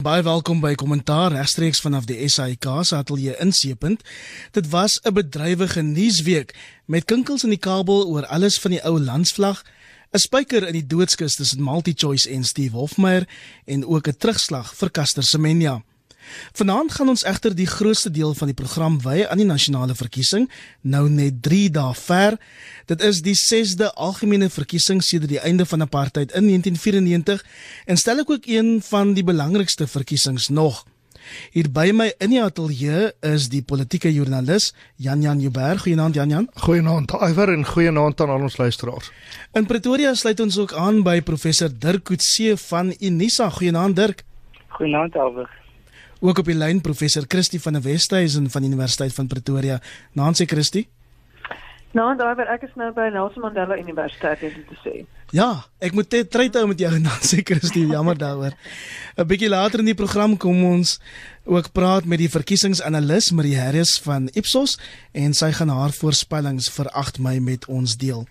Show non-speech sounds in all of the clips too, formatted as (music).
Baie welkom by Kommentaar regstreeks vanaf die SAIK se ateljee in Seepunt. Dit was 'n bedrywige nuusweek met kinkels in die kabel oor alles van die ou landsvlag, 'n spyker in die doodskus tussen MultiChoice en Steve Hofmeyer en ook 'n terugslag vir Caster Semenya. Vanaand gaan ons egter die grootste deel van die program wy aan die nasionale verkiesing, nou net 3 dae ver. Dit is die 6de algemene verkiesing sedert die einde van apartheid in 1994 en stel ek ook een van die belangrikste verkiesings nog. Hier by my in die ateljee is die politieke joernalis Jan Jan Jubber. Goeienaand Jan Jan. Goeienaand Iver en goeienaand aan al ons luisteraars. In Pretoria sluit ons ook aan by professor Dirk Coetzee van Unisa. Goeienaand Dirk. Goeienaand Alweg. Ook op die lyn professor Christie van der Westhuizen van Universiteit van Pretoria. Nancy Christie. Nou, daar ek is nou by Nelson Mandela Universiteit om te sê. Ja, ek moet net tyd hou met jou (laughs) Nancy Christie, jammer daaroor. 'n Bietjie later in die program kom ons ook praat met die verkiesingsanalis Marie Harris van Ipsos en sy gaan haar voorspellings vir 8 Mei met ons deel.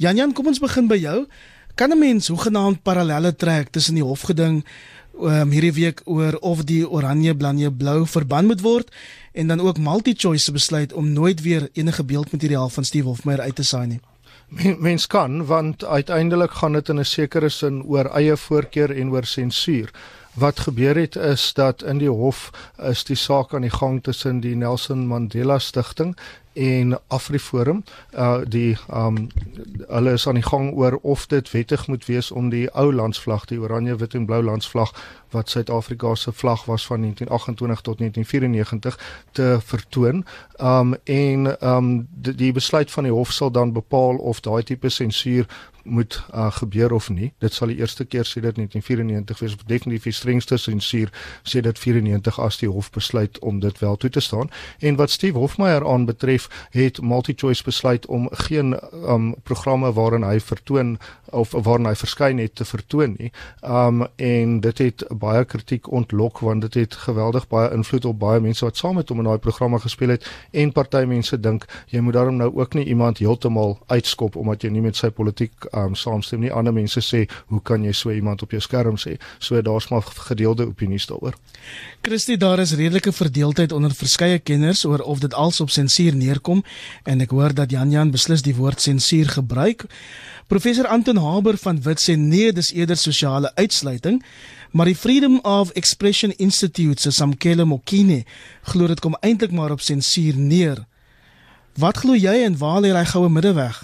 Jan Jan, kom ons begin by jou. Kan 'n mens hoegenaamd parallelle trek tussen die hofgeding um, hierdie week oor of die oranje blanje blou verband moet word en dan ook MultiChoice besluit om nooit weer enige beeldmateriaal van Steve Hofmeyer uit te saai nie. Mens kan want uiteindelik gaan dit in 'n sekere sin oor eie voorkeur en oor sensuur. Wat gebeur het is dat in die hof is die saak aan die gang tussen die Nelson Mandela Stichting en Afriforum uh die um hulle is aan die gang oor of dit wettig moet wees om die ou landsvlag die oranje wit en blou landsvlag wat Suid-Afrika se vlag was van 1928 tot 1994 te vertoon. Um en um die, die besluit van die hof sal dan bepaal of daai tipe sensuur moet uh, gebeur of nie. Dit sal die eerste keer sê dit 1994 wees, definitief die strengste sensuur sê dit 94 as die hof besluit om dit wel toe te staan. En wat Steve Hofmeyer aan betref, het MultiChoice besluit om geen um programme waarin hy vertoon of waarin hy verskyn het te vertoon nie. Um en dit het baie kritiek ontlok want dit het geweldig baie invloed op baie mense wat saam met hom in daai programme gespeel het en party mense dink jy moet daarom nou ook nie iemand heeltemal uitskop omdat jy nie met sy politiek um saamstem nie. Ander mense sê hoe kan jy so iemand op jou skerm sê? So daar's maar gedeelde opinies daaroor. Christie, daar is redelike verdeeldheid onder verskeie kenners oor of dit als op sensuur neerkom en ek hoor dat Jan Jan beslis die woord sensuur gebruik. Professor Anton Haber van Wit sê nee, dis eerder sosiale uitsluiting. Maar die Freedom of Expression Institute se Samkele Mokine glo dit kom eintlik maar op sensuur neer. Wat glo jy en waar lê hy goue middeweg?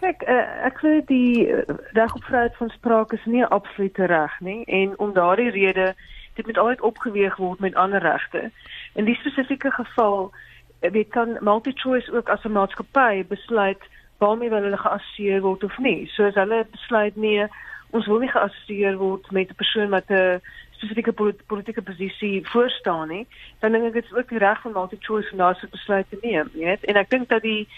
Kyk, uh, ek glo die uh, reg op vryheid van spraak is nie absoluut reg nie en om daardie rede dit moet altyd opgeweeg word met ander regte. In die spesifieke geval uh, weet kan MultiChoice ook as 'n maatskappy besluit waarmee hulle geassosieer word of nie. So as hulle besluit nee, ons wil nie geassosieer word met 'n persoon wat 'n spesifieke politieke posisie voorstaan nie, dan dink ek dit is ook die reg van MultiChoice om daardie besluit te neem, jy weet. En ek dink dat die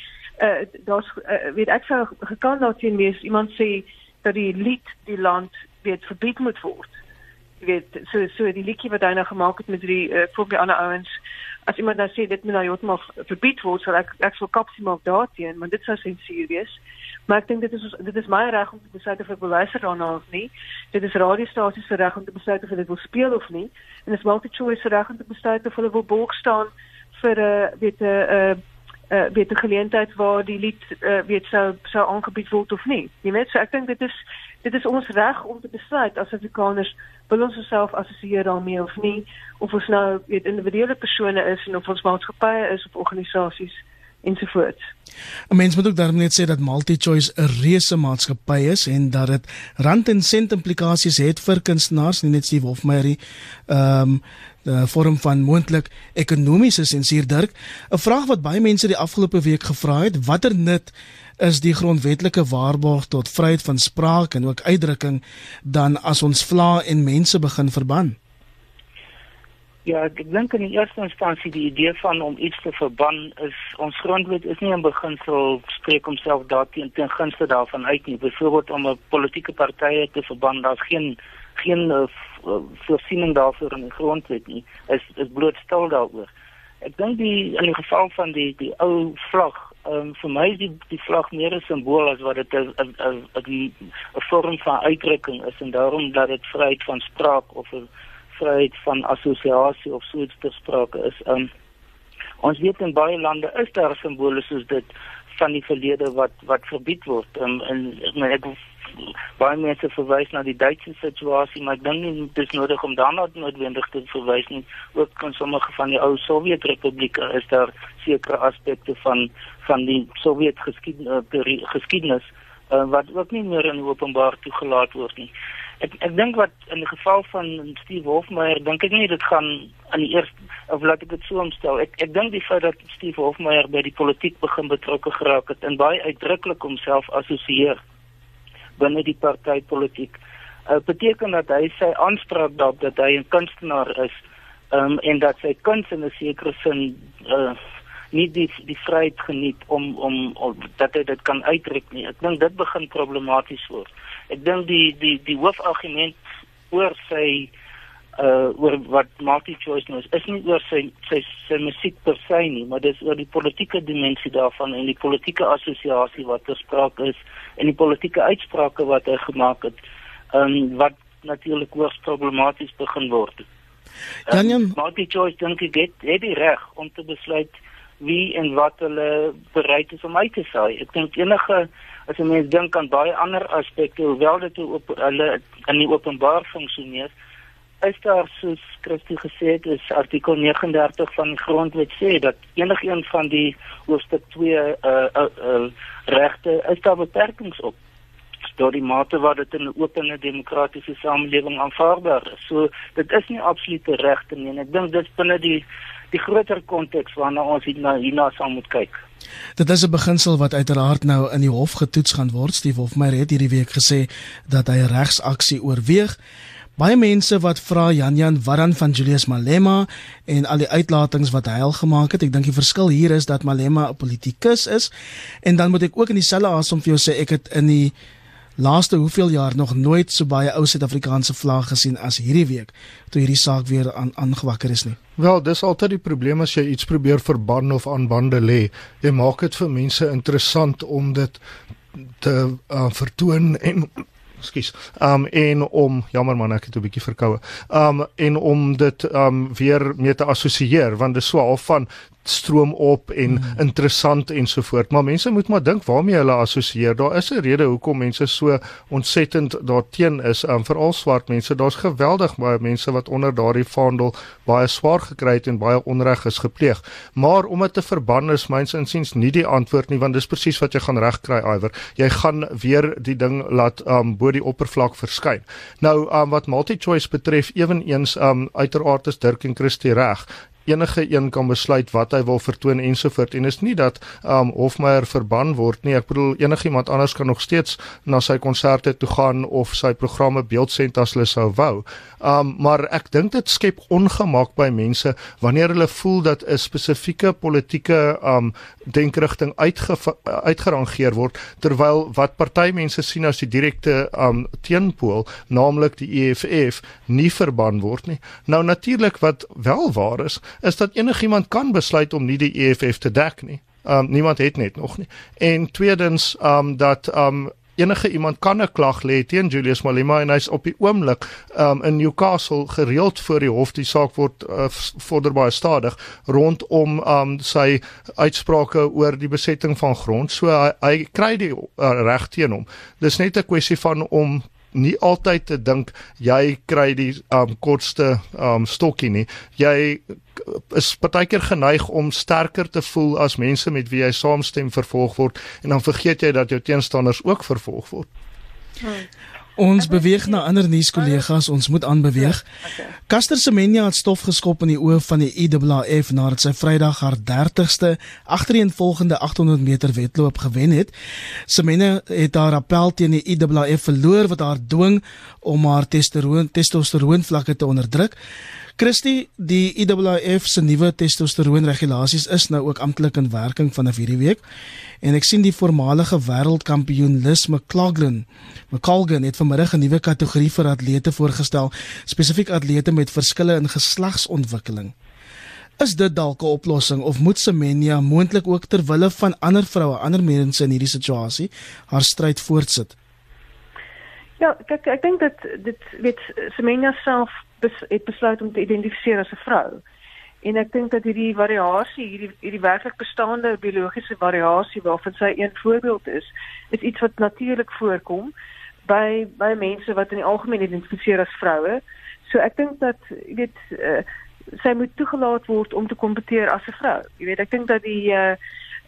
uh, daar's uh, weet ek sou gekan dat sien wees iemand sê dat die lied die land weet verbied moet word. Jy weet so so die liedjie wat hy nou gemaak het met die uh, vir ander ouens as iemand nou sê dit moet nou heeltemal verbied word, sal ek ek sou kapsie maak daarteen, want dit sou sensuur wees. Maar ek dink dit is dit is my reg om te besluit of ek wil luister daarna of nie. Dit is radiostasies se reg om te besluit of hulle wil speel of nie. En dit is multi-choice reg om te besluit of hulle wil borg staan vir 'n uh, weet 'n uh, uh, weet 'n geleentheid waar die lied uh, weet sou sou aangebied word of nie. Jy weet, so ek dink dit is dit is ons reg om te besluit as Afrikaners wil ons osself assosieer daarmee of nie of ons nou weet individuele persone is en of ons maatskappye is of organisasies ensovoorts. 'n Mens moet ook daarmee net sê dat MultiChoice 'n reuse maatskappy is en dat dit rand en sent implikasies het vir kunstenaars, nie net Steve Hofmeyer. Ehm um, 'n vorm van moontlik ekonomiese sensuur dirk. 'n Vraag wat baie mense die afgelope week gevra het, watter nut is die grondwetlike waarborg tot vryheid van spraak en ook uitdrukking dan as ons vla en mense begin verban? Ja, ek dink in die eerste instansie die idee van om iets te verban is ons grondwet is nie in beginsel spreek homself daarteen ten gunste daarvan uit nie. Byvoorbeeld om 'n politieke partye te verban, daar's geen geen uh, voorsiening daarvoor in die grondwet nie. Is is bloot stil daaroor. Ek dink die in die geval van die die ou vlag, um, vir my is die die vlag meer 'n simbool as wat dit 'n 'n 'n 'n vorm van uitdrukking is en daarom dat dit vryheid van spraak of 'n vryheid van assosiasie of so iets ter sprake is. Um ons weet in baie lande is daar simbole soos dit van die verlede wat wat verbied word. Um, en ek baie mense verwys na die Duitse situasie, maar ek dink nie dit is nodig om daarna noodwendig te verwys nie. Ook in sommige van die ou Sowjetrepublieke is daar sekere aspekte van van die Sowjet geskiedenis, geskiedenis uh, wat ook nie meer in openbaar toegelaat word nie. Ek ek dink wat in die geval van Steve Hofmeyer dink ek nie dit gaan aan die eerste of laat ek dit so omstel. Ek ek dink die feit dat Steve Hofmeyer by die politiek begin betrokke geraak het en baie uitdruklik homself assosieer binne die partytetiek. Uh, beteken dat hy sy aanspraak daarop dat hy 'n kunstenaar is um, en dat sy kuns in 'n sekere sin uh, nie die die vryheid geniet om, om om dat dit kan uitdruk nie. Ek dink dit begin problematies word. Ek dink die die die hoofargument oor sy uh oor wat Marty Choice nou is, is nie oor sy sy sy musiek per se nie, maar dis oor die politieke dimensie daarvan en die politieke assosiasie wat gespreek is en die politieke uitsprake wat hy gemaak het. Um wat natuurlik hoogs problematies begin word. Dan um, Marty Choice dink ek het, het die reg om te besluit wie en wat hulle bereid is om uit te saai. Ek dink enige as jy mens dink aan baie ander aspekte, hoewel dit op hulle in die openbaar funksioneer, is daar soos Christus gesê het is artikel 39 van die grondwet sê dat enigiemand van die hoofstuk 2 uh, uh, uh, regte is daar beperkings op tot die mate wat dit in 'n oop en demokratiese samelewing aanvaarbaar is. So dit is nie absolute regte nie ek dink dit is binne die die groter konteks waarna ons hierna hierna sal moet kyk. Dit is 'n beginsel wat uiteraard nou in die hof getoets gaan word. Steve Hofmeyer het hierdie week gesê dat hy regsaksie oorweeg. Baie mense wat vra Jan Jan wat dan van Julius Malema en al die uitlatings wat hy al gemaak het. Ek dink die verskil hier is dat Malema 'n politikus is en dan moet ek ook in dieselfde asem vir jou sê ek het in die laaste hoeveel jaar nog nooit so baie ou Suid-Afrikaanse vlagge gesien as hierdie week toe hierdie saak weer aan aangewakker is nie. Wel, dis altyd die probleem as jy iets probeer verban of aan bande lê. Jy maak dit vir mense interessant om dit te uh, vertoon en skus. Um en om jammer man ek het 'n bietjie verkoue. Um en om dit um weer mee te assosieer want dit is so half van stroom op en hmm. interessant ensovoort. Maar mense moet maar dink waarmee hulle assosieer. Daar is 'n rede hoekom mense so ontsettend daarteen is, um, veral swart mense. Daar's geweldig baie mense wat onder daardie vaandel baie swaar gekry het en baie onreg is gepleeg. Maar om dit te verban is myns insiens nie die antwoord nie, want dis presies wat jy gaan regkry, Iwer. Jy gaan weer die ding laat um bo die oppervlak verskyn. Nou um wat multi-choice betref, ewenigs um uiteraard is Dirk en Christie reg enige een kan besluit wat hy wil vertoon ensovoort en is nie dat um Hofmeyer verban word nie. Ek bedoel enigiemand anders kan nog steeds na sy konserte toe gaan of sy programme beeldsend as hulle sou wou. Um maar ek dink dit skep ongemak by mense wanneer hulle voel dat 'n spesifieke politieke um denkrigting uitgerangeer word terwyl wat party mense sien as die direkte um teenpool naamlik die EFF nie verban word nie. Nou natuurlik wat wel waar is is dat enigiemand kan besluit om nie die EFF te dek nie. Um niemand het net nog nie. En tweedens um dat um enige iemand kan 'n klag lê teen Julius Malema en hy's op die oomblik um in Newcastle gereeld voor die hof die saak word uh, vorder baie stadig rondom um sy uitsprake oor die besetting van grond. So hy, hy kry die uh, reg teen hom. Dis net 'n kwessie van om nie altyd te dink jy kry die um kortste um stokkie nie. Jy is partykeer geneig om sterker te voel as mense met wie jy saamstem vervolg word en dan vergeet jy dat jou teenstanders ook vervolg word. Hmm. Ons beweeg na ander nuuskollegas, ons moet aanbeweeg. Caster Semenya het stof geskop in die oë van die IAAF nadat sy Vrydag haar 30ste agtereenvolgende 800 meter wedloop gewen het. Semenya het haar appel teen die IAAF verloor wat haar dwing om haar testosteroon testosteroon vlakke te onderdruk. Christie, die IAAF se nuwe testosteroon regulasies is nou ook amptelik in werking vanaf hierdie week. En ek sien die voormalige wêreldkampioen Liz McClaglen, McCalgan het vanmiddag 'n nuwe kategorie vir atlete voorgestel, spesifiek atlete met verskille in geslagsontwikkeling. Is dit dalk 'n oplossing of moet Semenya moontlik ook ter wille van ander vroue, ander mense in hierdie situasie haar stryd voortsit? Ja, kyk ek dink dat dit weet Semenya self bes, het besluit om te identifiseer as 'n vrou. En ek dink dat hierdie variasie, hierdie hierdie werklik bestaande biologiese variasie waarvan sy een voorbeeld is, is iets wat natuurlik voorkom by by mense wat in die algemeen identifiseer as vroue. So ek dink dat jy weet uh, sy moet toegelaat word om te kompeteer as 'n vrou. Jy weet ek dink dat die uh,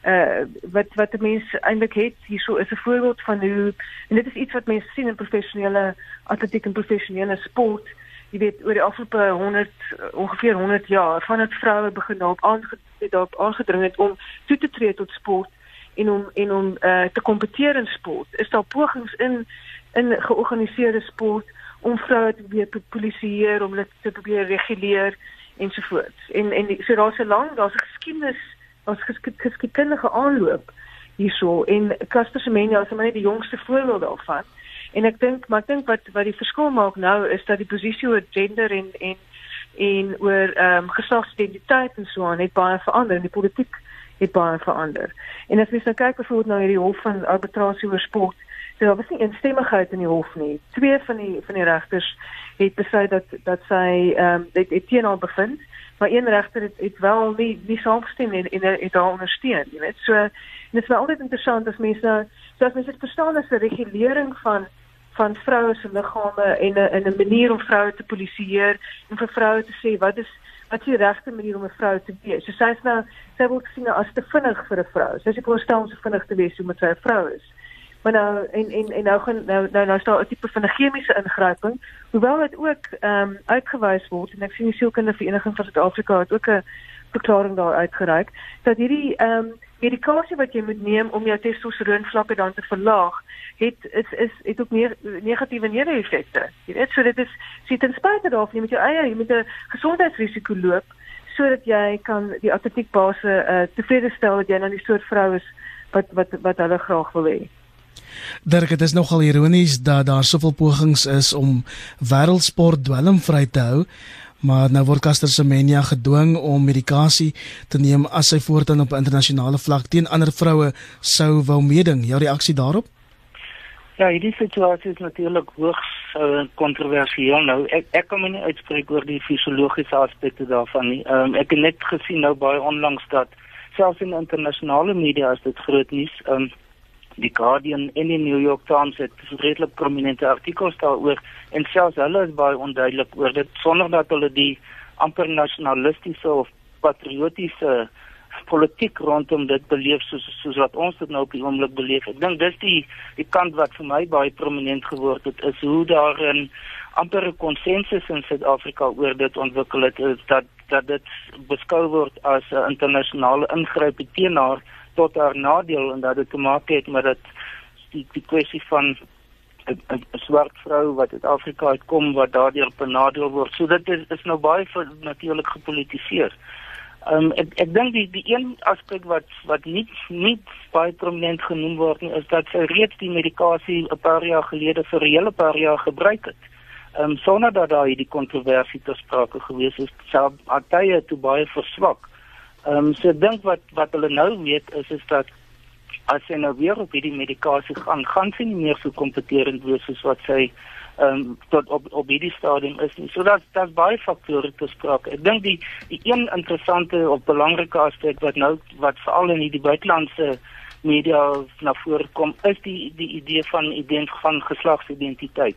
uh wat wat die mense eintlik het hierso is 'n voorbeeld van hoe en dit is iets wat mense sien in professionele atletiek en professionele sport jy weet oor die afgelope 100 ongeveer 100 jaar vandat vroue begin daarop aangetree daarop aangedring het om toe te tree tot sport en om en om uh, te kompeteer in sport is daar pogings in in georganiseerde sport om vroue te probeer polisieer om hulle te probeer reguleer ensovoorts. En en so daar's 'n lang daar's 'n geskiedenis ons geskiedenis aanloop hierso en Caster Semenya is maar net die jongste voorbeeld daarvan En ek dink, maar ek dink wat wat die verskil maak nou is dat die posisie oor gender en en en oor ehm um, geslagsidentiteit en so aan het baie verander in die politiek het baie verander. En as mens nou kyk byvoorbeeld na hierdie hof van arbitrasie oor sport, so daar was nie eensstemmigheid in die hof nie. Twee van die van die regters het besluit dat dat sy ehm um, dit het teen haar bevind, maar een regter het, het wel nie nie saamgestem en en het haar ondersteun, jy weet. So dit is wel altyd interessant as mense so as mense dit verstaan as 'n regulering van van vroue se liggame en 'n in 'n manier om vroue te polisieer en vir vroue te sê wat is wat is die regte manier om 'n vrou te wees. So sy is nou sy word gesien as te vinnig vir 'n vrou. Sy sê ek verstaan om so vinnig te wees omdat sy 'n vrou is. Maar nou en en en nou gaan nou nou nou staan 'n tipe van 'n chemiese ingryping, hoewel dit ook ehm um, uitgewys word en ek sien die sielkundige vereniging van Suid-Afrika het ook 'n verklaring daar uitgereik dat hierdie ehm um, medikasie wat jy moet neem om jou testosteron vlakke dan te verlaag het is is het ook meer negatiewe neeweffekte. Jy weet, so dit is sien ten spyte daarvan jy met jou eie jy met 'n gesondheidsrisiko loop sodat jy kan die atletiekbase uh, tevrede stel dat jy nou die soort vrou is wat wat wat hulle graag wil hê. Dirk, dit is nogal ironies dat daar soveel pogings is om wêreldsport dwelmvry te hou, maar nou word Caster Semenya gedwing om medikasie te neem as sy voortaan op internasionale vlak teen ander vroue sou wou meeding. Jou reaksie daarop? Ja, hierdie situasie is natuurlik hoogs uh, kontroversieel nou. Ek ek my nie uitspreek oor die fisiologiese aspekte daarvan nie. Um, ek het net gesien nou baie onlangs dat selfs in internasionale media is dit groot nuus. Um, die Guardian en die New York Times het redelik prominente artikels daaroor en selfs hulle is baie onduidelik oor dit sonder dat hulle die amper nasionalistiese of patriotiese politiek rondom dit beleef soos soos wat ons dit nou op die oomblik beleef. Ek dink dis die die kant wat vir my baie prominent geword het is hoe daar 'n amper konsensus in Suid-Afrika oor dit ontwikkel het is dat dat dit beskou word as 'n internasionale ingryping teen haar tot haar nadeel en dat dit te maak het met dit die die kwessie van 'n swart vrou wat uit Afrika uitkom wat daardeur benadeel word. So dit is, is nou baie natuurlik gepolitiseer. Ehm um, ek ek dink die die een aspek wat wat nie nie baie prominent genoem word nie is dat sy reeds die medikasie 'n paar jaar gelede vir 'n hele paar jaar gebruik het. Ehm um, sonder dat daar hierdie kontroversie te sprake gewees het, sou partye toe baie verswak. Ehm um, so dink wat wat hulle nou weet is is dat as sy nou weer op hierdie medikasie gaan, gaan sy nie meer so kompeterend wees soos wat sy ehm um, tot op op hierdie stadium is nie. So dat daar's baie faktore te sprake. Ek dink die die een interessante of belangrike aspek wat nou wat veral in die buitelandse media na vore kom is die die idee van ident van geslagsidentiteit.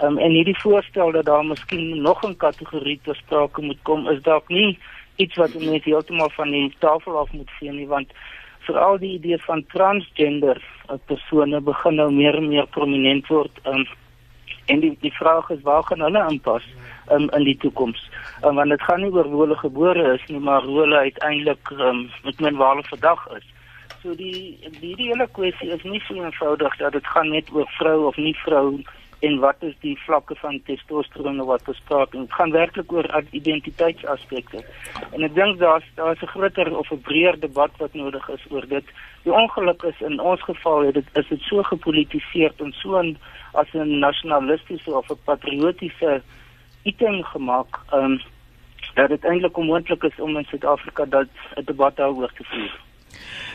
Ehm um, en hierdie voorstel dat daar miskien nog 'n kategorie te sprake moet kom is dalk nie iets wat mense heeltemal van die tafel af moet vee nie want veral die idee van transgender persone begin nou meer en meer prominent word. Um, En die die vraag is waar gaan hulle aanpas um, in die toekoms? Um, want dit gaan nie oor hoe hulle gebore is nie, maar hoe hulle uiteindelik um, met men waar hulle vandag is. So die die die hele kwessie is nie so eenvoudig dat dit gaan net oor vrou of nie vrou en wat is die vlakke van testosteron wat bespreek en dit gaan werklik oor identiteitsaspekte. En ek dink daar's daar's 'n groter of 'n breër debat wat nodig is oor dit. Die ongeluk is in ons geval het dit is dit so gepolitiseer en so 'n as 'n nasionalistiese of 'n patriotiese item gemaak, ehm um, dat dit eintlik onmoontlik is om in Suid-Afrika dat 'n debat daaroor te voer.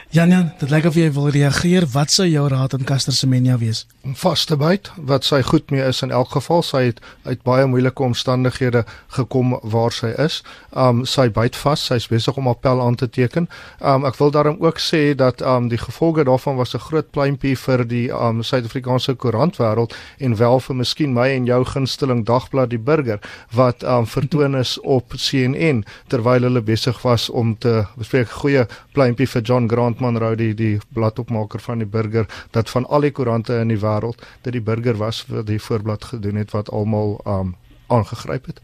Jan Jan, dit lyk of jy wil reageer. Wat sou jou raad aan Caster Semenya wees? Vaste byt wat sy goed mee is in elk geval. Sy het uit baie moeilike omstandighede gekom waar sy is. Um sy byt vas. Sy's besig om appel aan te teken. Um ek wil daarom ook sê dat um die gevolge daarvan was 'n groot pleintjie vir die um Suid-Afrikaanse koerantwêreld en wel vir miskien my en jou gunsteling dagblad die Burger wat um vertoon is op CNN terwyl hulle besig was om te bespreek goeie pleintjie vir John Grant Monroe die die bladopmaker van die burger dat van al die koerante in die wêreld dat die burger was wat die voorblad gedoen het wat almal um aangegryp het.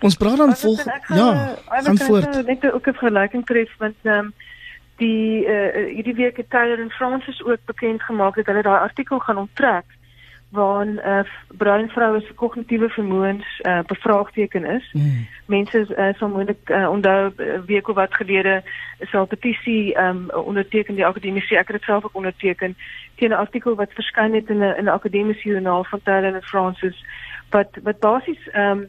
Ons praat dan volg ja, gaan voort. Ek dink ook 'n vergelyking tref met um die uh hierdie week het Taylor en Francis ook bekend gemaak dat hulle daai artikel gaan onttrek waarin uh, bruin vroue se kognitiewe vermoëns uh, bevraagteken is. Mm. Mense uh, sal moontlik uh, onthou week of wat gelede is 'n petisie um, onderteken die akademiese ek het dit self ook onderteken teen 'n artikel wat verskyn het in 'n in 'n akademiese joernaal van Taylor and Francis wat wat basies ehm um,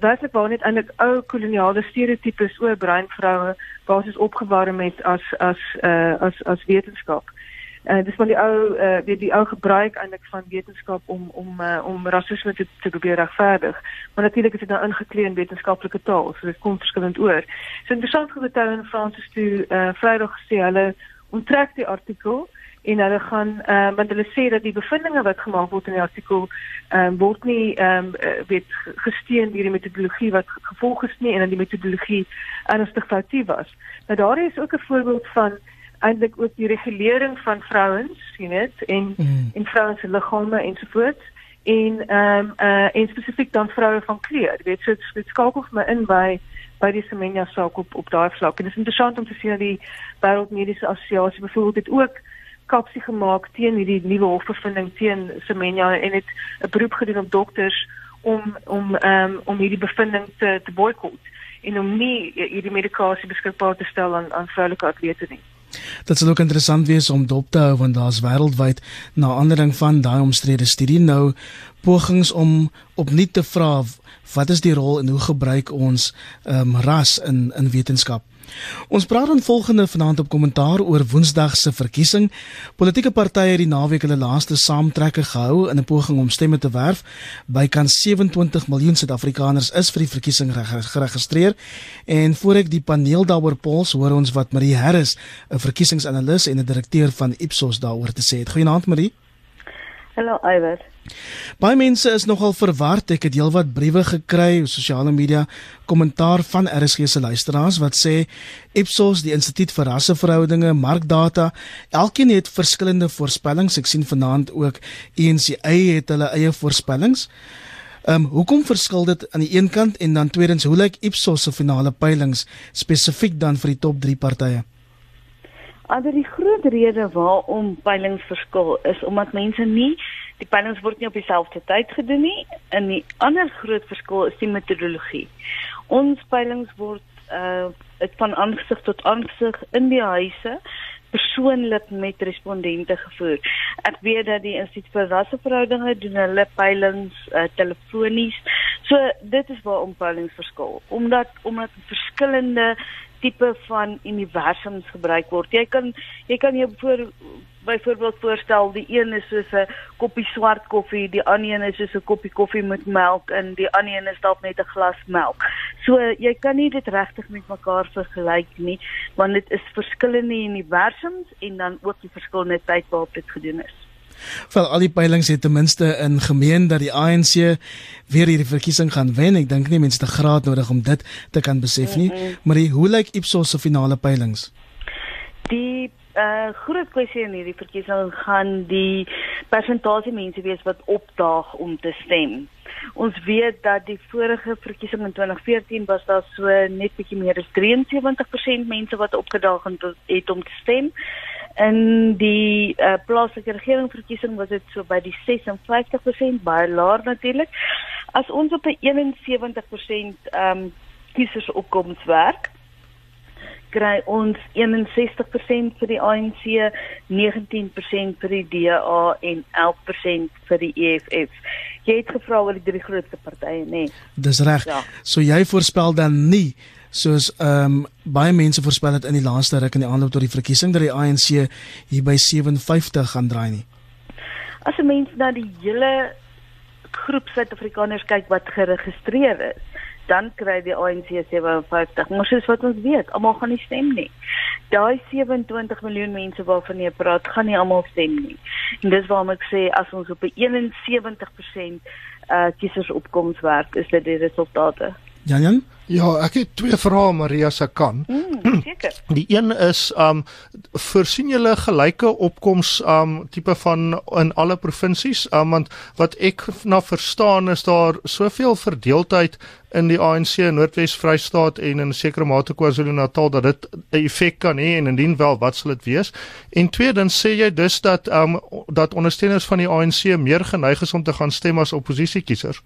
werklik waar net eintlik ou koloniale stereotypes oor bruin vroue basies opgewarm het as as uh, as as wetenskap. Uh, dis van die ou uh, die, die ou gebruik eintlik van wetenskap om om uh, om rasisme te, te probeer regverdig. Maar natuurlik is dit nou ingeklee in wetenskaplike taal, so dit kom verskillend oor. So interessant gebetel in Fransis toe uh, Vrydag gesê hulle onttrek die artikel en hulle gaan uh, want hulle sê dat die bevindinge wat gemaak word in die artikel um, word nie ehm um, weet gesteun deur die metodologie wat gevolg is nie en dat die metodologie ernstig foutief was. Nou daar is ook 'n voorbeeld van eintlik ook die regulering van vrouens, sien dit, en mm. en vrouens se liggame ensovoorts en ehm um, uh en spesifiek dan vroue van kleur. Jy weet, so dit skakel vir my in by by die Semenya saak op op daai vlak. En dit is interessant om te sien dat die Wêreldmediese Assosiasie byvoorbeeld dit ook kapsie gemaak teen hierdie nuwe hofbevinding teen Semenya en het 'n beroep gedoen op dokters om om ehm um, om hierdie bevinding te te boikot en om nie hierdie medikasie beskikbaar te stel aan aan vroulike atlete nie. Dit sal ook interessant wees om dop te hou want daar's wêreldwyd na aandering van daai omstrede studie nou pogings om opnuut te vra wat is die rol en hoe gebruik ons um, ras in in wetenskap. Ons praat dan volgende vanaand op kommentaar oor Woensdag se verkiesing. Politieke partye het die naweek hulle laaste saamtrekke gehou in 'n poging om stemme te werf. Bykans 27 miljoen Suid-Afrikaners is vir die verkiesing geregistreer. En voor ek die paneel daaroor pols, hoor ons wat Marie Harris, 'n verkiesingsanalis en 'n direkteur van Ipsos daaroor te sê het. Goeienaand Marie. Hallo Iwer. Baie mense is nogal verward. Ek het heelwat briewe gekry op sosiale media, kommentaar van RSG se luisteraars wat sê Ipsos, die Instituut vir Rasseverhoudinge, Markdata, elkeen het verskillende voorspellings. Ek sien vanaand ook ENCA het hulle eie voorspellings. Ehm um, hoekom verskil dit aan die een kant en dan tweedens hoe lyk Ipsos se finale peilings spesifiek dan vir die top 3 partye? Ander die groot rede waarom peilings verskil is omdat mense nie die peilings word nie op dieselfde tyd gedoen nie. En die ander groot verskil is die metodologie. Ons peilings word uh van aangesig tot aangesig in die huise persoonlik met respondente gevoer. Ek weet dat die Instituut vir Rasseverhoudinge doen hulle peilings uh, telefonies. So dit is waar om peilings verskil omdat omdat verskillende tipe van universums gebruik word. Jy kan jy kan jou voor byvoorbeeld voorstel die een is soos 'n koppie swart koffie, die ander een is soos 'n koppie koffie met melk en die ander een is dalk net 'n glas melk. So jy kan nie dit regtig met mekaar vergelyk nie, want dit is verskillende universums en dan ook die verskillende tyd waarop dit gedoen is. Wel al die peilings het ten minste in gemeen dat die ANC weer hierdie verkiesing gaan wen. Ek dink nie mense te graad nodig om dit te kan besef nie. Mm -hmm. Maar die, hoe lyk Ipsos se finale peilings? Die uh groot kwessie in hierdie verkiesing gaan die persentasie mense wees wat opdaag om te stem. Ons weet dat die vorige verkiesing in 2014 was daar so net bietjie meer as 73% mense wat opgedaag het om te stem in die uh, plaaslike regeringsverkiesing was dit so by die 56% baie laag natuurlik as ons op 'n 71% ehm um, kiesers opkoms werk kry ons 61% vir die ANC 19% vir die DA en 11% vir die EFF jy het gevra oor die drie grootste partye nê nee. dis reg ja. so jy voorspel dan nie soos ehm um, baie mense voorspel het in die laaste ruk in die aanloop tot die verkiesing dat die ANC hier by 57 gaan draai nie. As 'n mens na die hele groep Suid-Afrikaners kyk wat geregistreer is, dan kry die ANC 57. Maar soos wat ons weet, almal gaan nie stem nie. Daai 27 miljoen mense waarvan jy praat, gaan nie almal stem nie. En dis waarom ek sê as ons op 'n 71% uh kiesersopkoms werk, is dit die resultate. Jan Jan Ja, ek het twee vrae Maria se kan. Mm, seker. Die een is um voorsien julle gelyke opkoms um tipe van in alle provinsies? Um want wat ek na verstaan is daar soveel verdeeldheid in die ANC in Noordwes Vrystaat en in sekere mate KwaZulu-Natal dat dit 'n effek kan hê en indien wel, wat sal dit wees? En tweedens sê jy dus dat um dat ondersteuners van die ANC meer geneig is om te gaan stem as oppositiekiesers?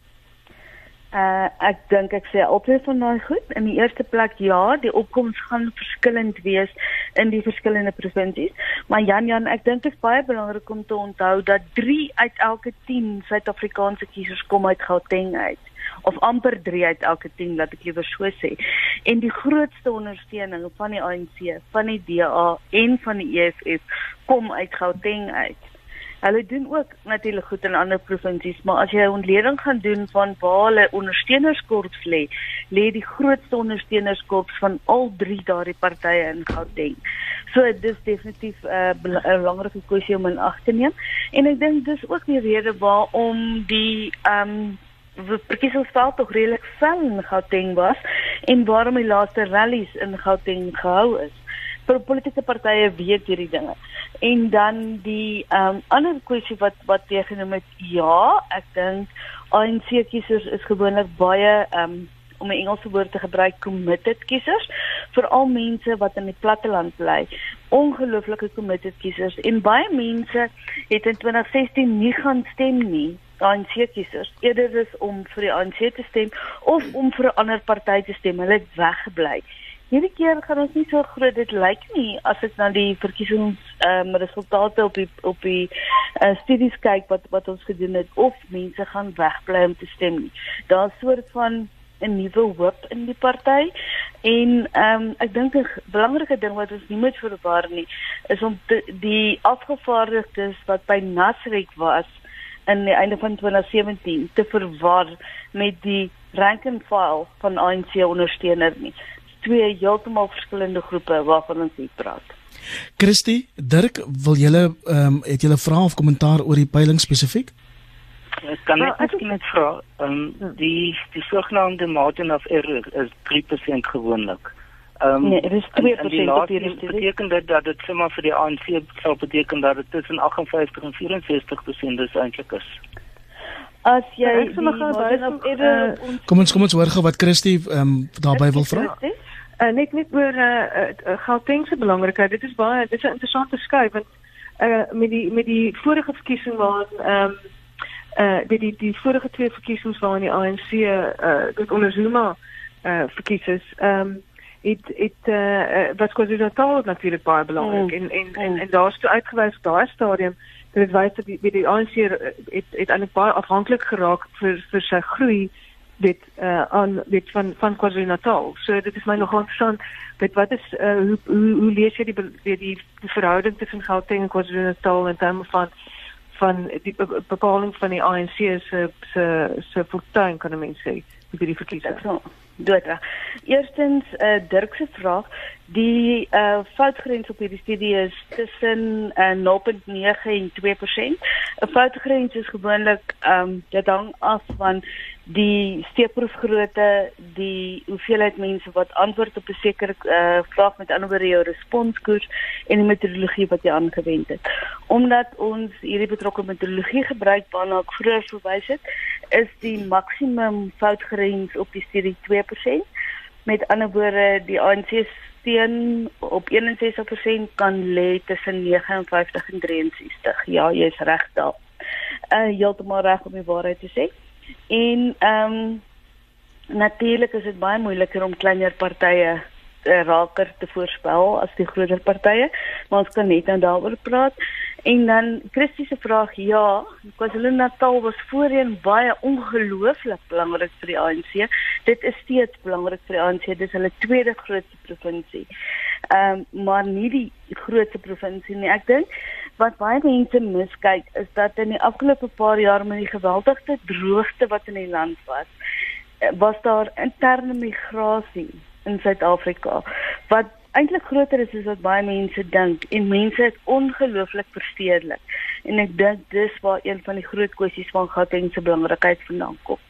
Uh ek dink ek sê altyd van daai goed. In die eerste plek ja, die opkomste gaan verskillend wees in die verskillende provinsies. Maar Jan Jan, ek dink dit is baie belangrik om te onthou dat 3 uit elke 10 Suid-Afrikaanse kiesers kom uit Gauteng uit of amper 3 uit elke 10 laat ek liewer so sê. En die grootste ondersteuning van die ANC, van die DA en van die EFF kom uit Gauteng uit. Hulle doen ook natuurlik goed in ander provinsies, maar as jy 'n ontleding gaan doen van waar hulle ondersteunerskorps lê, lê die grootste ondersteunerskorps van al drie daardie partye in Gauteng. So dit is definitief 'n uh, 'n belangrike kwessie om in ag te neem. En ek dink dis ook die rede waarom die ehm um, verkiesingsveld tog redelik vel in Gauteng was en waarom die laaste rallies in Gauteng gehou is. Politieke partye weet hierdie dinge. En dan die ehm um, ander kwessie wat wat jy genoem het, ja, ek dink ANC kiesers is gewoonlik baie ehm um, om 'n Engelse woord te gebruik committed kiesers, veral mense wat in die platteland bly. Ongelooflike committed kiesers en baie mense het in 2016 nie gaan stem nie ANC kiesers eerder is om vir die ANC te stem of om vir 'n ander party te stem. Hulle het weggebly. Hierdie keer gaan ons nie so groot dit lyk nie as ek na die verkiesings ehm um, resultate op die op die uh, studies kyk wat wat ons gedoen het of mense gaan wegbly om te stem. Daar's 'n soort van 'n nuwe hoop in die party en ehm um, ek dink 'n belangrike ding wat ons nie moet verwar nie is om te, die afgevaardigdes wat by Nasrek was in die einde van 2017 te verwar met die rank and file van ANC ondersteuner nie. Twee heeltemal verskillende groepe waarvan ons hier praat. Christy, Dirk, wil julle ehm um, het julle vrae of kommentaar oor die peiling spesifiek? Ek kan net well, net vra, ehm um, die die sogenaamde margin of error is 3% gewoonlik. Ehm um, nee, dit is 2% op hierdie studie. Beteken dit dat dit sommer vir die ANC sou beteken dat dit tussen 58 en 64% is eintlik is. As jy ja, sommer gaan by op eerder uh, Kom ons kom ons hoor gou wat Christy ehm um, daarbey wil vra. Uh, net net oor eh uh, uh, Gauteng se belangrikheid. Dit is baie dit is 'n interessante skuif want eh uh, met die met die vorige verkiesing waar ehm um, eh uh, die die die vorige twee verkiesings waar die ANC eh uh, dit onder Zuma eh uh, verkies is. Ehm um, het het uh, wat KwaZulu-Natal natuurlik baie belangrik mm. en en en, mm. en daar's toe uitgewys op daai stadium dat dit wys dat die die, die ANC het het eintlik baie afhanklik geraak vir vir sy groei dit uh, aan dit van van KwaZulu-Natal. So dit is my nog interessant met wat is uh, hoe, hoe hoe lees jy die die die, die verhouding tussen Gauteng en KwaZulu-Natal in terme van van die bepaling van die ANC se se se fortuin kan mense sê vir die verkiesing. So doodra. Eerstens uh, Dirk se vraag, die uh, foutgrens op hierdie studie is tussen uh, 0.9 en 2%. 'n Foutgrens is gewoonlik ehm um, dit hang af van die steekproefgrootte, die hoeveelheid mense wat antwoord op 'n sekere uh, vraag met ander woorde jou responskoers en die metodologie wat jy aangewend het. Omdat ons hierdie betrokke metodologie gebruik waarna ek vroeër verwys het, is die maksimum foutgrens op die studie 2%. Met ander woorde, die ANC steun op 61% kan lê tussen 59 en 63. Ja, jy's reg daar. Uh heeltemal reg om die waarheid te sê. En ehm um, natuurlik is dit baie moeiliker om kleiner partye uh, raker te voorspel as die groter partye, maar ons kan net dan daaroor praat. En dan Christie se vraag, ja, KwaZulu-Natal was voorheen baie ongelooflik belangrik vir die ANC. Dit is steeds belangrik vir die ANC. Dit is hulle tweede grootste provinsie. Ehm um, maar nie die grootste provinsie nie. Ek dink wat baie mense miskyk is dat in die afgelope paar jaar met die geweldige droogte wat in die land was, eh, was daar interne migrasie in Suid-Afrika wat eintlik groter is as wat baie mense dink en mense is ongelooflik verstedelik en ek dink dis waar een van die groot kwessies van Gauteng se belangrikheid vandaan kom.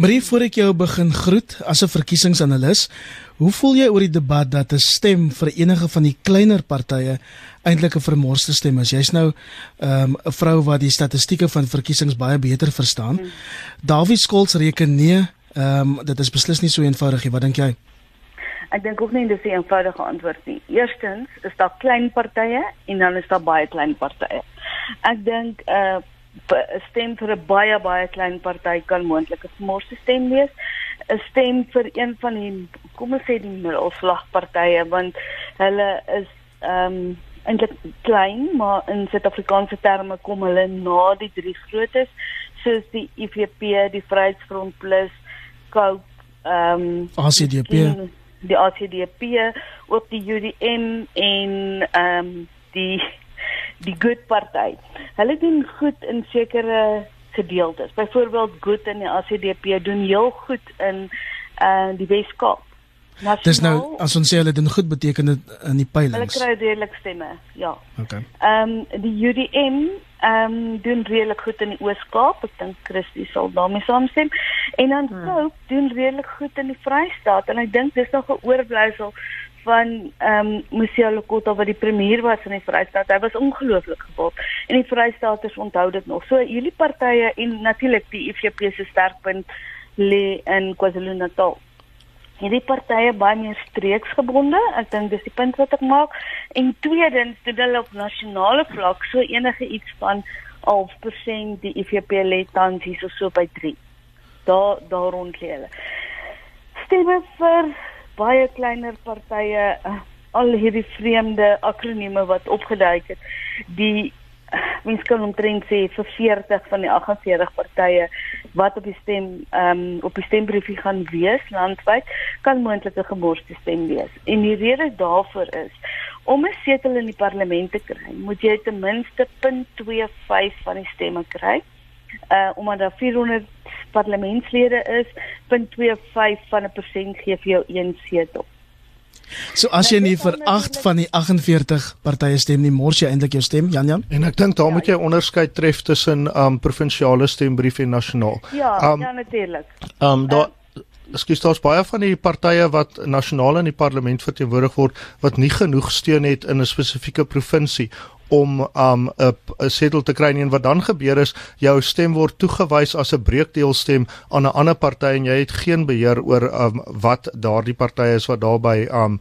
Marie, voor ek jou begin groet as 'n verkiesingsanalis, hoe voel jy oor die debat dat 'n stem vir enige van die kleiner partye eintlik 'n vermorste stem is? Jy's nou ehm, 'n um, vrou wat die statistieke van verkiesings baie beter verstaan. Hmm. Dawie Skols reken nee, ehm um, dit is beslis nie so eenvoudig nie. Wat dink jy? Ek dink ook nie dis 'n eenvoudige antwoord nie. Eerstens is daar klein partye en dan is daar baie klein partye. Ek dink 'n uh, stem vir 'n baie baie klein party kan moontlik 'n smorse stem wees. 'n Stem vir een van die kom ons sê die middelslagpartye want hulle is ehm um, eintlik klein, maar in Suid-Afrikaanse terme kom hulle na die drie grootes soos die IFP, die Vryheidsfront Plus, COPE, ehm um, ACDP, die, die ACDP, ook die UDM en ehm um, die die Good Party. Hulle doen goed in sekere gedeeltes. Byvoorbeeld Good in die ACDP doen heel goed in uh die Weskaap. Dis nou as ons sê hulle doen goed beteken dit in die peilings. Hulle kry redelik stemme, ja. Okay. Ehm um, die UDM ehm um, doen redelik goed in die Oos-Kaap. Ek dink Christie sal daarmee saamstem. En dan hmm. Cope doen redelik goed in die Vrystaat en ek dink dis nog 'n oorblyfsel van ehm um, Musia Lokota wat die premier was in die Vrystaat. Hy was ongelooflik gewild en die Vrystaaters onthou dit nog. So hierdie partye en natuurlik die IFP se sterkpunt lê in KwaZulu-Natal. Hierdie partye baie meer streeksgebonde. Ek dink dis die punt wat ek maak. En tweedens, dit hulle op nasionale vlak so enige iets van 0.5% die IFP lê tans hier so by 3. Daar daar rond lê hulle. Stemme vir baie kleiner partye uh, al hierdie vreemde akronieme wat opgeduik het die mens kan omtrent sê vir 40 van die 48 partye wat op die stem ehm um, op die stembriefie gaan wees landwyd kan moontlik 'n gemorste stem wees. En die rede daarvoor is om 'n setel in die parlement te kry, moet jy ten minste 0.25 van die stemme kry uh omdat daar 400 parlementslede is, 0.25 van 'n persent gee vir jou een setel. So as jy nie vir 8 van die 48 partye stem nie, mors jy eintlik jou stem, Jan Jan? En ek dink daar moet jy onderskeid tref tussen um provinsiale stembrief en nasionaal. Ja, um, ja natuurlik. Um daar Ekskuus, daar's baie van die partye wat nasionaal in die parlement verteenwoordig word wat nie genoeg steun het in 'n spesifieke provinsie om um 'n 'n setel te kry. En wat dan gebeur is jou stem word toegewys as 'n breekdeelstem aan 'n ander party en jy het geen beheer oor um wat daardie partye is wat daarbey um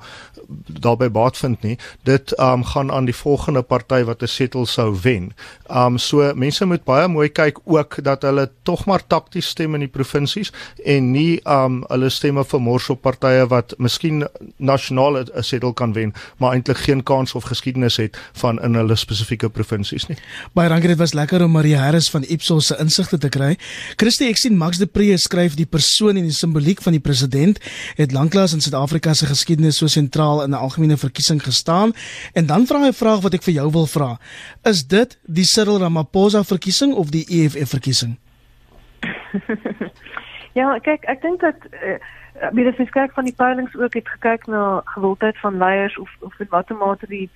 daarbey baat vind nie dit um gaan aan die volgende party wat 'n setel sou wen. Um so mense moet baie mooi kyk ook dat hulle tog maar takties stem in die provinsies en nie um hulle stemme vermors op partye wat miskien nasionaal 'n setel kan wen maar eintlik geen kans of geskiedenis het van in hulle spesifieke provinsies nie. Baie dankie, dit was lekker om Marie Harris van Ipsos se insigte te kry. Christie, ek sien Max de Pre skryf die persoon en die simboliek van die president het lanklaas in Suid-Afrika se geskiedenis so sentraal in 'n algemene verkiesing gestaan. En dan vra hy 'n vraag wat ek vir jou wil vra. Is dit die Cyril Ramaphosa verkiesing of die EFF verkiesing? (laughs) ja, kyk, ek dink dat uh, wie dit verskrik van die peilings ook het gekyk na gewildheid van leiers of of in watter mate die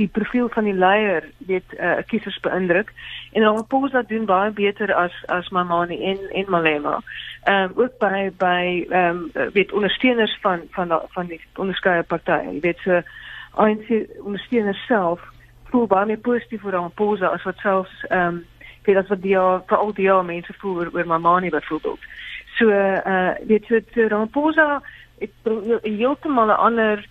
die profiel van die leier weet uh, kiesers beïndruk en Ramaphosa doen baie beter as as Mamani en en Malema. Ehm um, ook by by ehm um, weet ondersteuners van van van die onderskeie partye. Jy weet so ANC ondersteuners self voel baie meer positief oor Ramaphosa as wat selfs ehm um, weet as wat die vir al die jaar mense voel oor, oor Mamani byvoorbeeld. So eh uh, weet so, so Ramaphosa het heeltemal 'n ander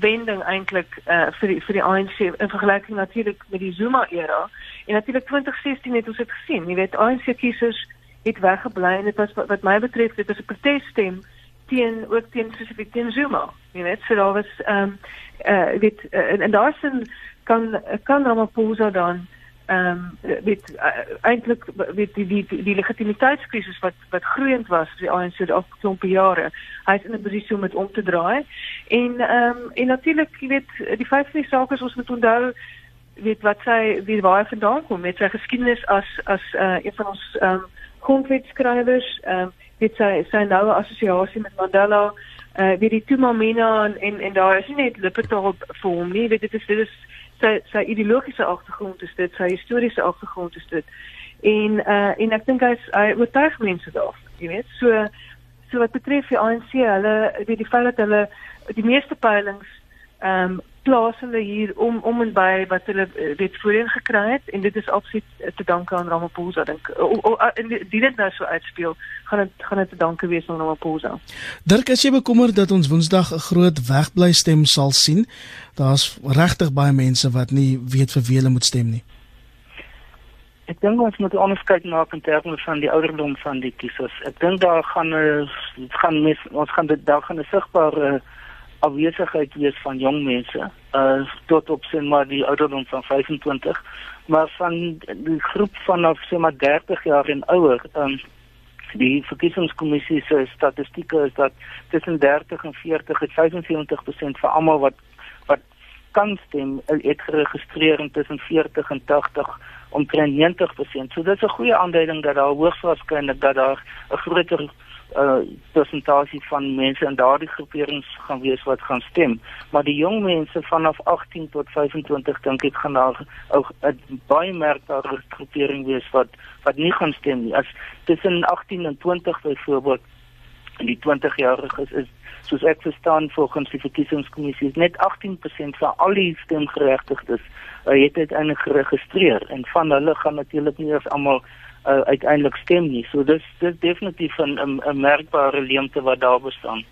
wending eintlik uh, vir die, vir die ANC in vergelyking natuurlik met die Zuma era. En natuurlik 2016 het ons dit gesien. Jy weet ANC kiesers het weggebly en dit was wat, wat my betref dit was 'n protesstem teen ook teen spesifiek teen Zuma. Jy weet, so daar was ehm um, uh weet uh, en, en daarsin kan kan Ramaphosa dan ehm um, weet uh, eintlik weet die die die, legitimiteitskrisis wat wat groeiend was vir die ANC die afgelope jare. Hy is in 'n posisie om dit om te draai. En ehm um, en natuurlik jy weet die vyf van die sake ons moet onthou weet wat sy wie waar hy vandaan kom met sy geskiedenis as as uh, een van ons ehm um, grondwetskrywers ehm um, weet sy sy noue assosiasie met Mandela uh weet die Tumamina en en, en daar is nie net lippetaal vir hom nie weet dit is dit is sy sy ideologiese agtergrond is dit, sy historiese agtergrond is dit. En uh en ek dink hy hy oortuig mense daar, jy weet. So so wat betref die ANC, hulle weet die feit dat hulle die meeste peilings ehm um, plaas hulle hier om om en by wat hulle eh, weet voorheen gekry het en dit is absoluut te danke aan Ramaphosa dink en dit dit nou so uitspeel gaan dit gaan dit te danke wees aan Ramaphosa. Dirk, as jy bekommer dat ons Woensdag 'n groot wegbly stem sal sien, daar's regtig baie mense wat nie weet vir wie hulle moet stem nie. Ek dink ons moet onderskeid maak in terme van die ouderdom van die kiesers. Ek dink daar gaan gaan mis, ons gaan dit daar gaan 'n sigbare uh, afwesigheid wees van jong mense uh tot op sien maar die ouderdom van 25 maar van die groep vanaf sê maar 30 jaar en ouer um die verkiesingskommissie se statistieke is dat tussen 30 en 40 het 75% van almal wat wat kan stem het geregistreer tussen 40 en 80 omtrent 90%. So dit is 'n goeie aanduiding dat daar hoogs waarskynlik dat daar 'n groter uh persentasie van mense in daardie groeperings gaan wees wat gaan stem. Maar die jong mense vanaf 18 tot 25 dink ek gaan daar 'n baie merkbare groepering wees wat wat nie gaan stem nie. As tussen 18 en 20 byvoorbeeld en die 20 jariges is soos ek verstaan volgens die verkiesingskommissie net 18% van al die stemgeregtigdes uh, het uiteindelik geregistreer en van hulle gaan natuurlik nie eens almal uh, uiteindelik stem nie. So dis dis definitief 'n 'n merkbare leemte wat daar bestaan.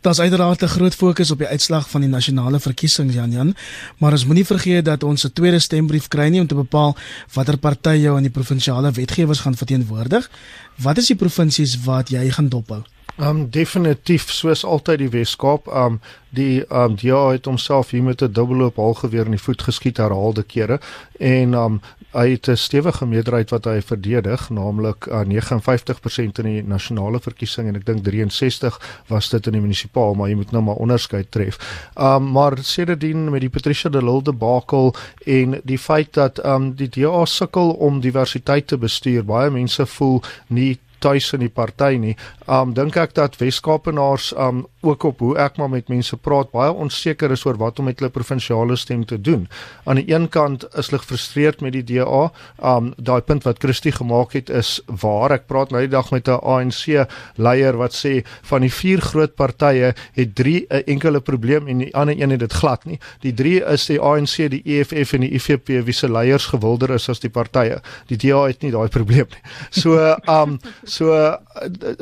Daar's uiteraard 'n groot fokus op die uitslag van die nasionale verkiesings Jan Jan, maar ons moenie vergeet dat ons 'n tweede stembrief kry nie om te bepaal watter party jou aan die provinsiale wetgewers gaan verteenwoordig. Wat is die provinsies wat jy gaan dophou? Um definitief soos altyd die Weskaap, um die um ja het homself hier met 'n dubbelloop halgeweer in die voet geskiet herhaalde kere en um hy het 'n stewige meerderheid wat hy verdedig, naamlik uh, 59% in die nasionale verkiesing en ek dink 63 was dit in die munisipaal, maar jy moet nou maar onderskeid tref. Um maar sedertdien met die Patricia de Lille debakel en die feit dat um die DA sukkel om diversiteit te bestuur, baie mense voel nie tuis in die party nie. Um dink ek dat Weskaapenaars um ook op hoe ek maar met mense praat baie onseker is oor wat om met hulle provinsiale stem te doen. Aan die een kant is hulle gefrustreerd met die DA. Um daai punt wat Christie gemaak het is waar. Ek praat nou die dag met 'n ANC leier wat sê van die vier groot partye het drie 'n enkele probleem en die ander een het dit glad nie. Die drie is die ANC, die EFF en die IFP wie se leiers gewilder is as die partye. Die DA het nie daai probleem nie. So um So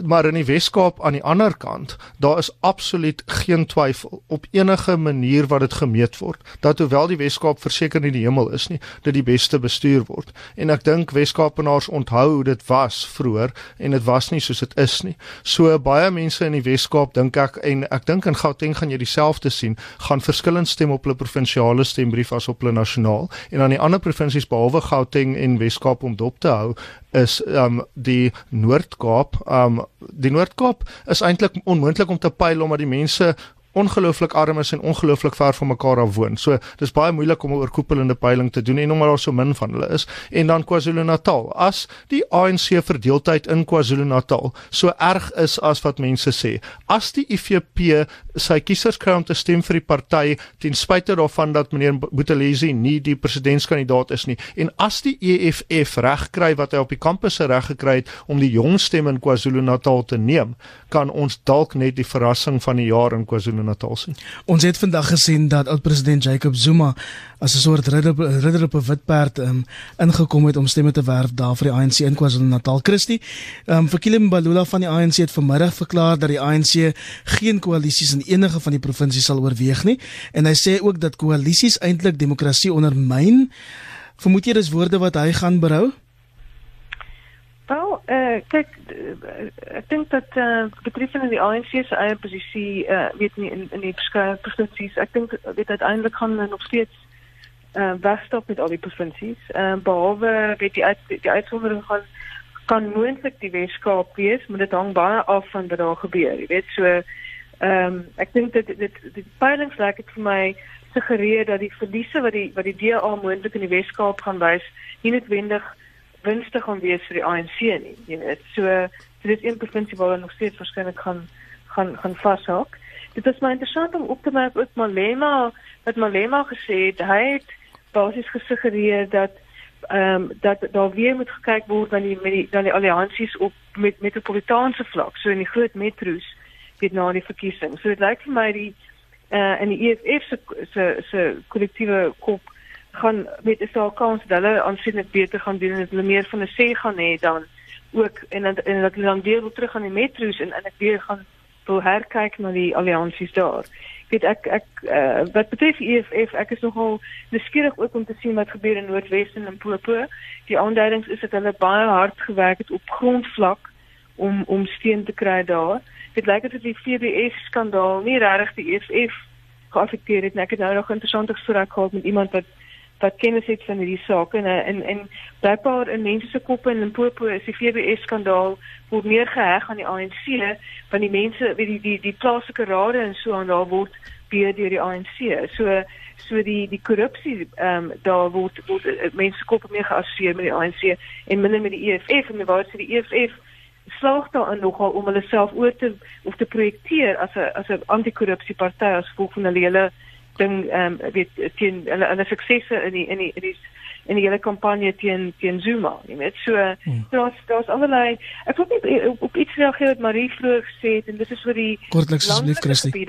maar in die Weskaap aan die ander kant, daar is absoluut geen twyfel op enige manier wat dit gemeet word dat hoewel die Weskaap verseker nie die hemel is nie, dit die beste bestuur word. En ek dink Weskaapenaars onthou hoe dit was vroeër en dit was nie soos dit is nie. So baie mense in die Weskaap dink ek en ek dink in Gauteng gaan jy dieselfde sien, gaan verskillend stem op hulle provinsiale stembrief as op hulle nasionaal en aan die ander provinsies behalwe Gauteng en Weskaap om dop te hou is um die Noord-Kaap. Um die Noord-Kaap is eintlik onmoontlik om te pyl omdat die mense ongelooflik arm is en ongelooflik ver van mekaar af woon. So dis baie moeilik om 'n oorkoepelende peiling te doen en omdat daar so min van hulle is. En dan KwaZulu-Natal. As die ANC verdeeldheid in KwaZulu-Natal so erg is as wat mense sê, as die IFP sy kiesers kry om te stem vir die party ten spyte daarvan dat meneer Buthelezi nie die presidentskandidaat is nie en as die EFF reg kry wat hy op die kampusse reg gekry het om die jong stem in KwaZulu-Natal te neem, kan ons dalk net die verrassing van die jaar in KwaZulu KwaZulu-Natal sien. Ons het vandag gesien dat oud-president Jacob Zuma as 'n soort ridder, ridder op 'n wit perd um, ingekom het om stemme te werf daar vir die ANC in KwaZulu-Natal. Christie, um, vir Kilim Balula van die ANC het vanmiddag verklaar dat die ANC geen koalisies in enige van die provinsies sal oorweeg nie en hy sê ook dat koalisies eintlik demokrasie ondermyn. Vermoed jy dis woorde wat hy gaan berou? Wel, uh, kyk uh, ek dink dat uh, betreffende die ANC se eie posisie uh, weet nie in in die verskeie provinsies ek dink dit uiteindelik gaan nog steeds uh, wegstop met al die provinsies. Uh, behalwe weet die uit, die uitsondering gaan kan moontlik die Weskaap wees maar dit hang baie af van wat daar gebeur jy weet. So ehm um, ek dink dit dit die peilings lyk dit vir my suggereer dat die verliese wat die wat die DA moontlik in die Weskaap gaan wys nie noodwendig winstig gaan wees vir die ANC nie. Jy weet, so, so dit is een provinsie waar nog steeds waarskynlik gaan gaan gaan vashou. Dit is my interessant om op te merk ook Malema, wat Malema gesê het, hy het basies gesuggereer dat ehm um, dat daar weer moet gekyk word na die met die dan die alliansies op met metropolitaanse vlak, so in die groot metro's weet na die verkiesing. So dit lyk vir my die uh, in die EFF se se se kollektiewe kop gaan met is daar kans dat hulle aansienlik beter gaan doen en dat hulle meer van 'n sê gaan hê dan ook en dat en dat hulle dan weer wil terug aan die metro's en en ek weer gaan wil herkyk na die alliansies daar. Ek weet ek ek uh, wat betref EFF ek is nogal nuuskierig ook om te sien wat gebeur in Noordwes en Limpopo. Die aanduidings is dat hulle baie hard gewerk het op grondvlak om om steun te kry daar. Dit lyk asof die FBS skandaal nie regtig die EFF geaffekteer het nie. Ek het nou nog 'n interessante gesprek gehad met iemand wat wat kennis het van hierdie saak. En en en blykbaar in mense se koppe in Limpopo is die FBS skandaal word meer geheg aan die ANC van die mense weet die die die plaaslike rade en so aan daar word beheer deur die ANC. So so die die korrupsie ehm um, daar word word uh, mense koppe meer geassosieer met die ANC en minder met die EFF en waar sy die EFF slaag daarin nogal om hulle self oor te of te projekteer as 'n as 'n anti-korrupsie party as gevolg van hulle hele ding ehm um, weet teen hulle hulle suksesse in die in die in die in die hele kampanje teen teen Zuma, jy weet. So hmm. daar's daar's allerlei ek wil net op, op iets reageer wat Marie vroeër gesê het en dit is oor die kortliks asseblief Christie.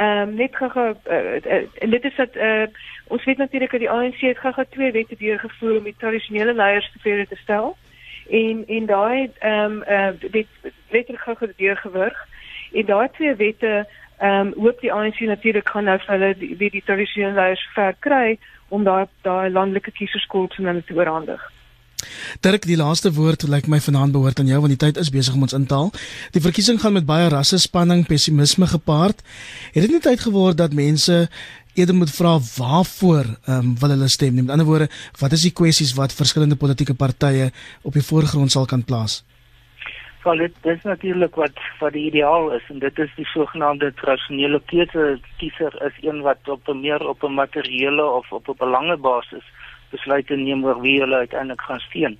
Ehm um, net gou uh, uh, en dit is dat uh, ons weet natuurlik dat die ANC het gou twee wette deurgevoer om die tradisionele leiers te vrede te stel. En en daai ehm um, uh, dit letterlik gou deurgewurg. En daai twee wette Ehm um, hoop die ANC natuurlik gaan nou hulle die die, tradisionele leiers ver kry om daai daai landelike kieserskorps aan hulle te oorhandig. Dirk, die laaste woord lyk like my vanaand behoort aan jou want die tyd is besig om ons in te haal. Die verkiesing gaan met baie rasse spanning, pessimisme gepaard. Het dit nie tyd geword dat mense eerder moet vra waarvoor ehm um, wil hulle stem? Met ander woorde, wat is die kwessies wat verskillende politieke partye op die voorgrond sal kan plaas? Wel dit dis natuurlik wat wat die ideaal is en dit is die sogenaamde tradisionele keuse kiezer is een wat op 'n meer op 'n materiële of op 'n belangebasis besluite neem oor wie hulle uiteindelik gaan steun.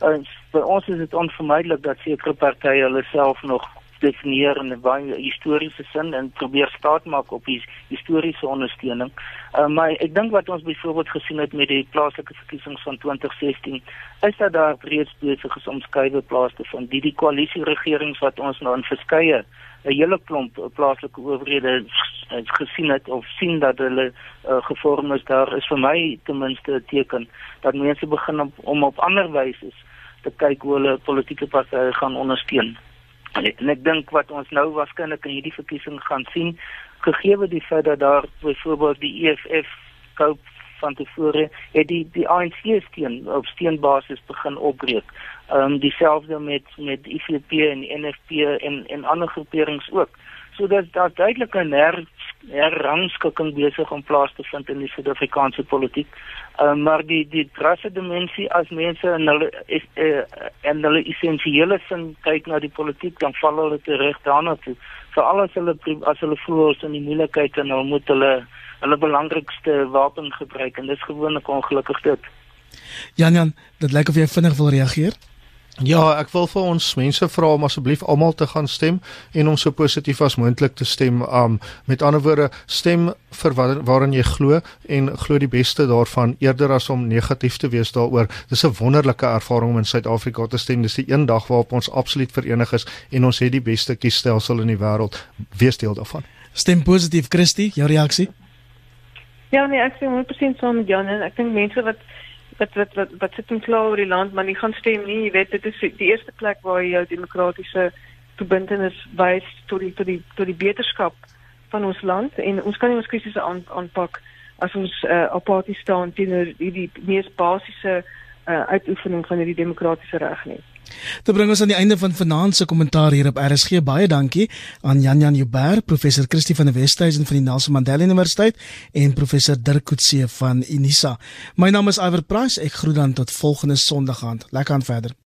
En vir ons is dit onvermydelik dat sekere partye hulle self nog definieer in 'n baie historiese sin en probeer staat maak op die historiese ondersteuning. Uh, maar ek dink wat ons byvoorbeeld gesien het met die plaaslike verkiesings van 2016 is dat daar reeds besig is om skuwe plaas te vind. Die die koalisie regerings wat ons nou in verskeie 'n hele klomp plaaslike owerhede gesien het of sien dat hulle uh, gevorm is daar is vir my ten minste 'n teken dat mense begin om, om op ander wyse te kyk hoe hulle politieke partye gaan ondersteun. En ek, ek dink wat ons nou waarskynlik in hierdie verkiesing gaan sien, gegee die feit dat daar byvoorbeeld die EFF koop van tevore het die die ANC steen op steenbasis begin opbreek. Ehm um, dieselfde met met IFP en NFP en en ander groeperings ook. So dat daar duidelik 'n her, herrangskikking besig om plaas te vind in die Suid-Afrikaanse politiek. Uh, maar die die rasse dimensie as mense en hulle is uh, en hulle essensiële sin kyk na die politiek dan val hulle terug daarna toe. Veral as hulle as hulle voel in die moeilikheid en hulle moet hulle hulle belangrikste wapen gebruik en dis gewoonlik ongelukkig dit. Jan Jan, dit lyk of jy vinnig wil reageer. Ja, ek wil vir ons mense vra om asseblief almal te gaan stem en om so positief as moontlik te stem. Um met ander woorde, stem vir wat waarin jy glo en glo die beste daarvan eerder as om negatief te wees daaroor. Dis 'n wonderlike ervaring om in Suid-Afrika te stem. Dis die een dag waarop ons absoluut verenig is en ons het die beste kiesstelsel in die wêreld. Wees deel daarvan. Stem positief, Christie, jou reaksie? Ja, nee, ek sê 100% saam met Jan en ek dink mense wat wat wat wat wat sit in klaar oor die land maar nie gaan stem nie jy weet dit is die eerste plek waar jy jou demokratiese verbintenis wys tot die tot die tot die beterskap van ons land. En ons kan nie ons krisisse aan, aanpak as ons uh, apatie staan teenoor die, die mees basiese uh, uitoefening van hierdie demokratiese reg nie Dit bring ons aan die einde van vanaand se kommentaar hier op RSG. Baie dankie aan Jan Jan Joubert, professor Christie van die Westhuizen van die Nelson Mandela Universiteit en professor Dirk Coetzee van Unisa. My naam is Iver Price. Ek groet dan tot volgende Sondag aand. Lekker aan verder.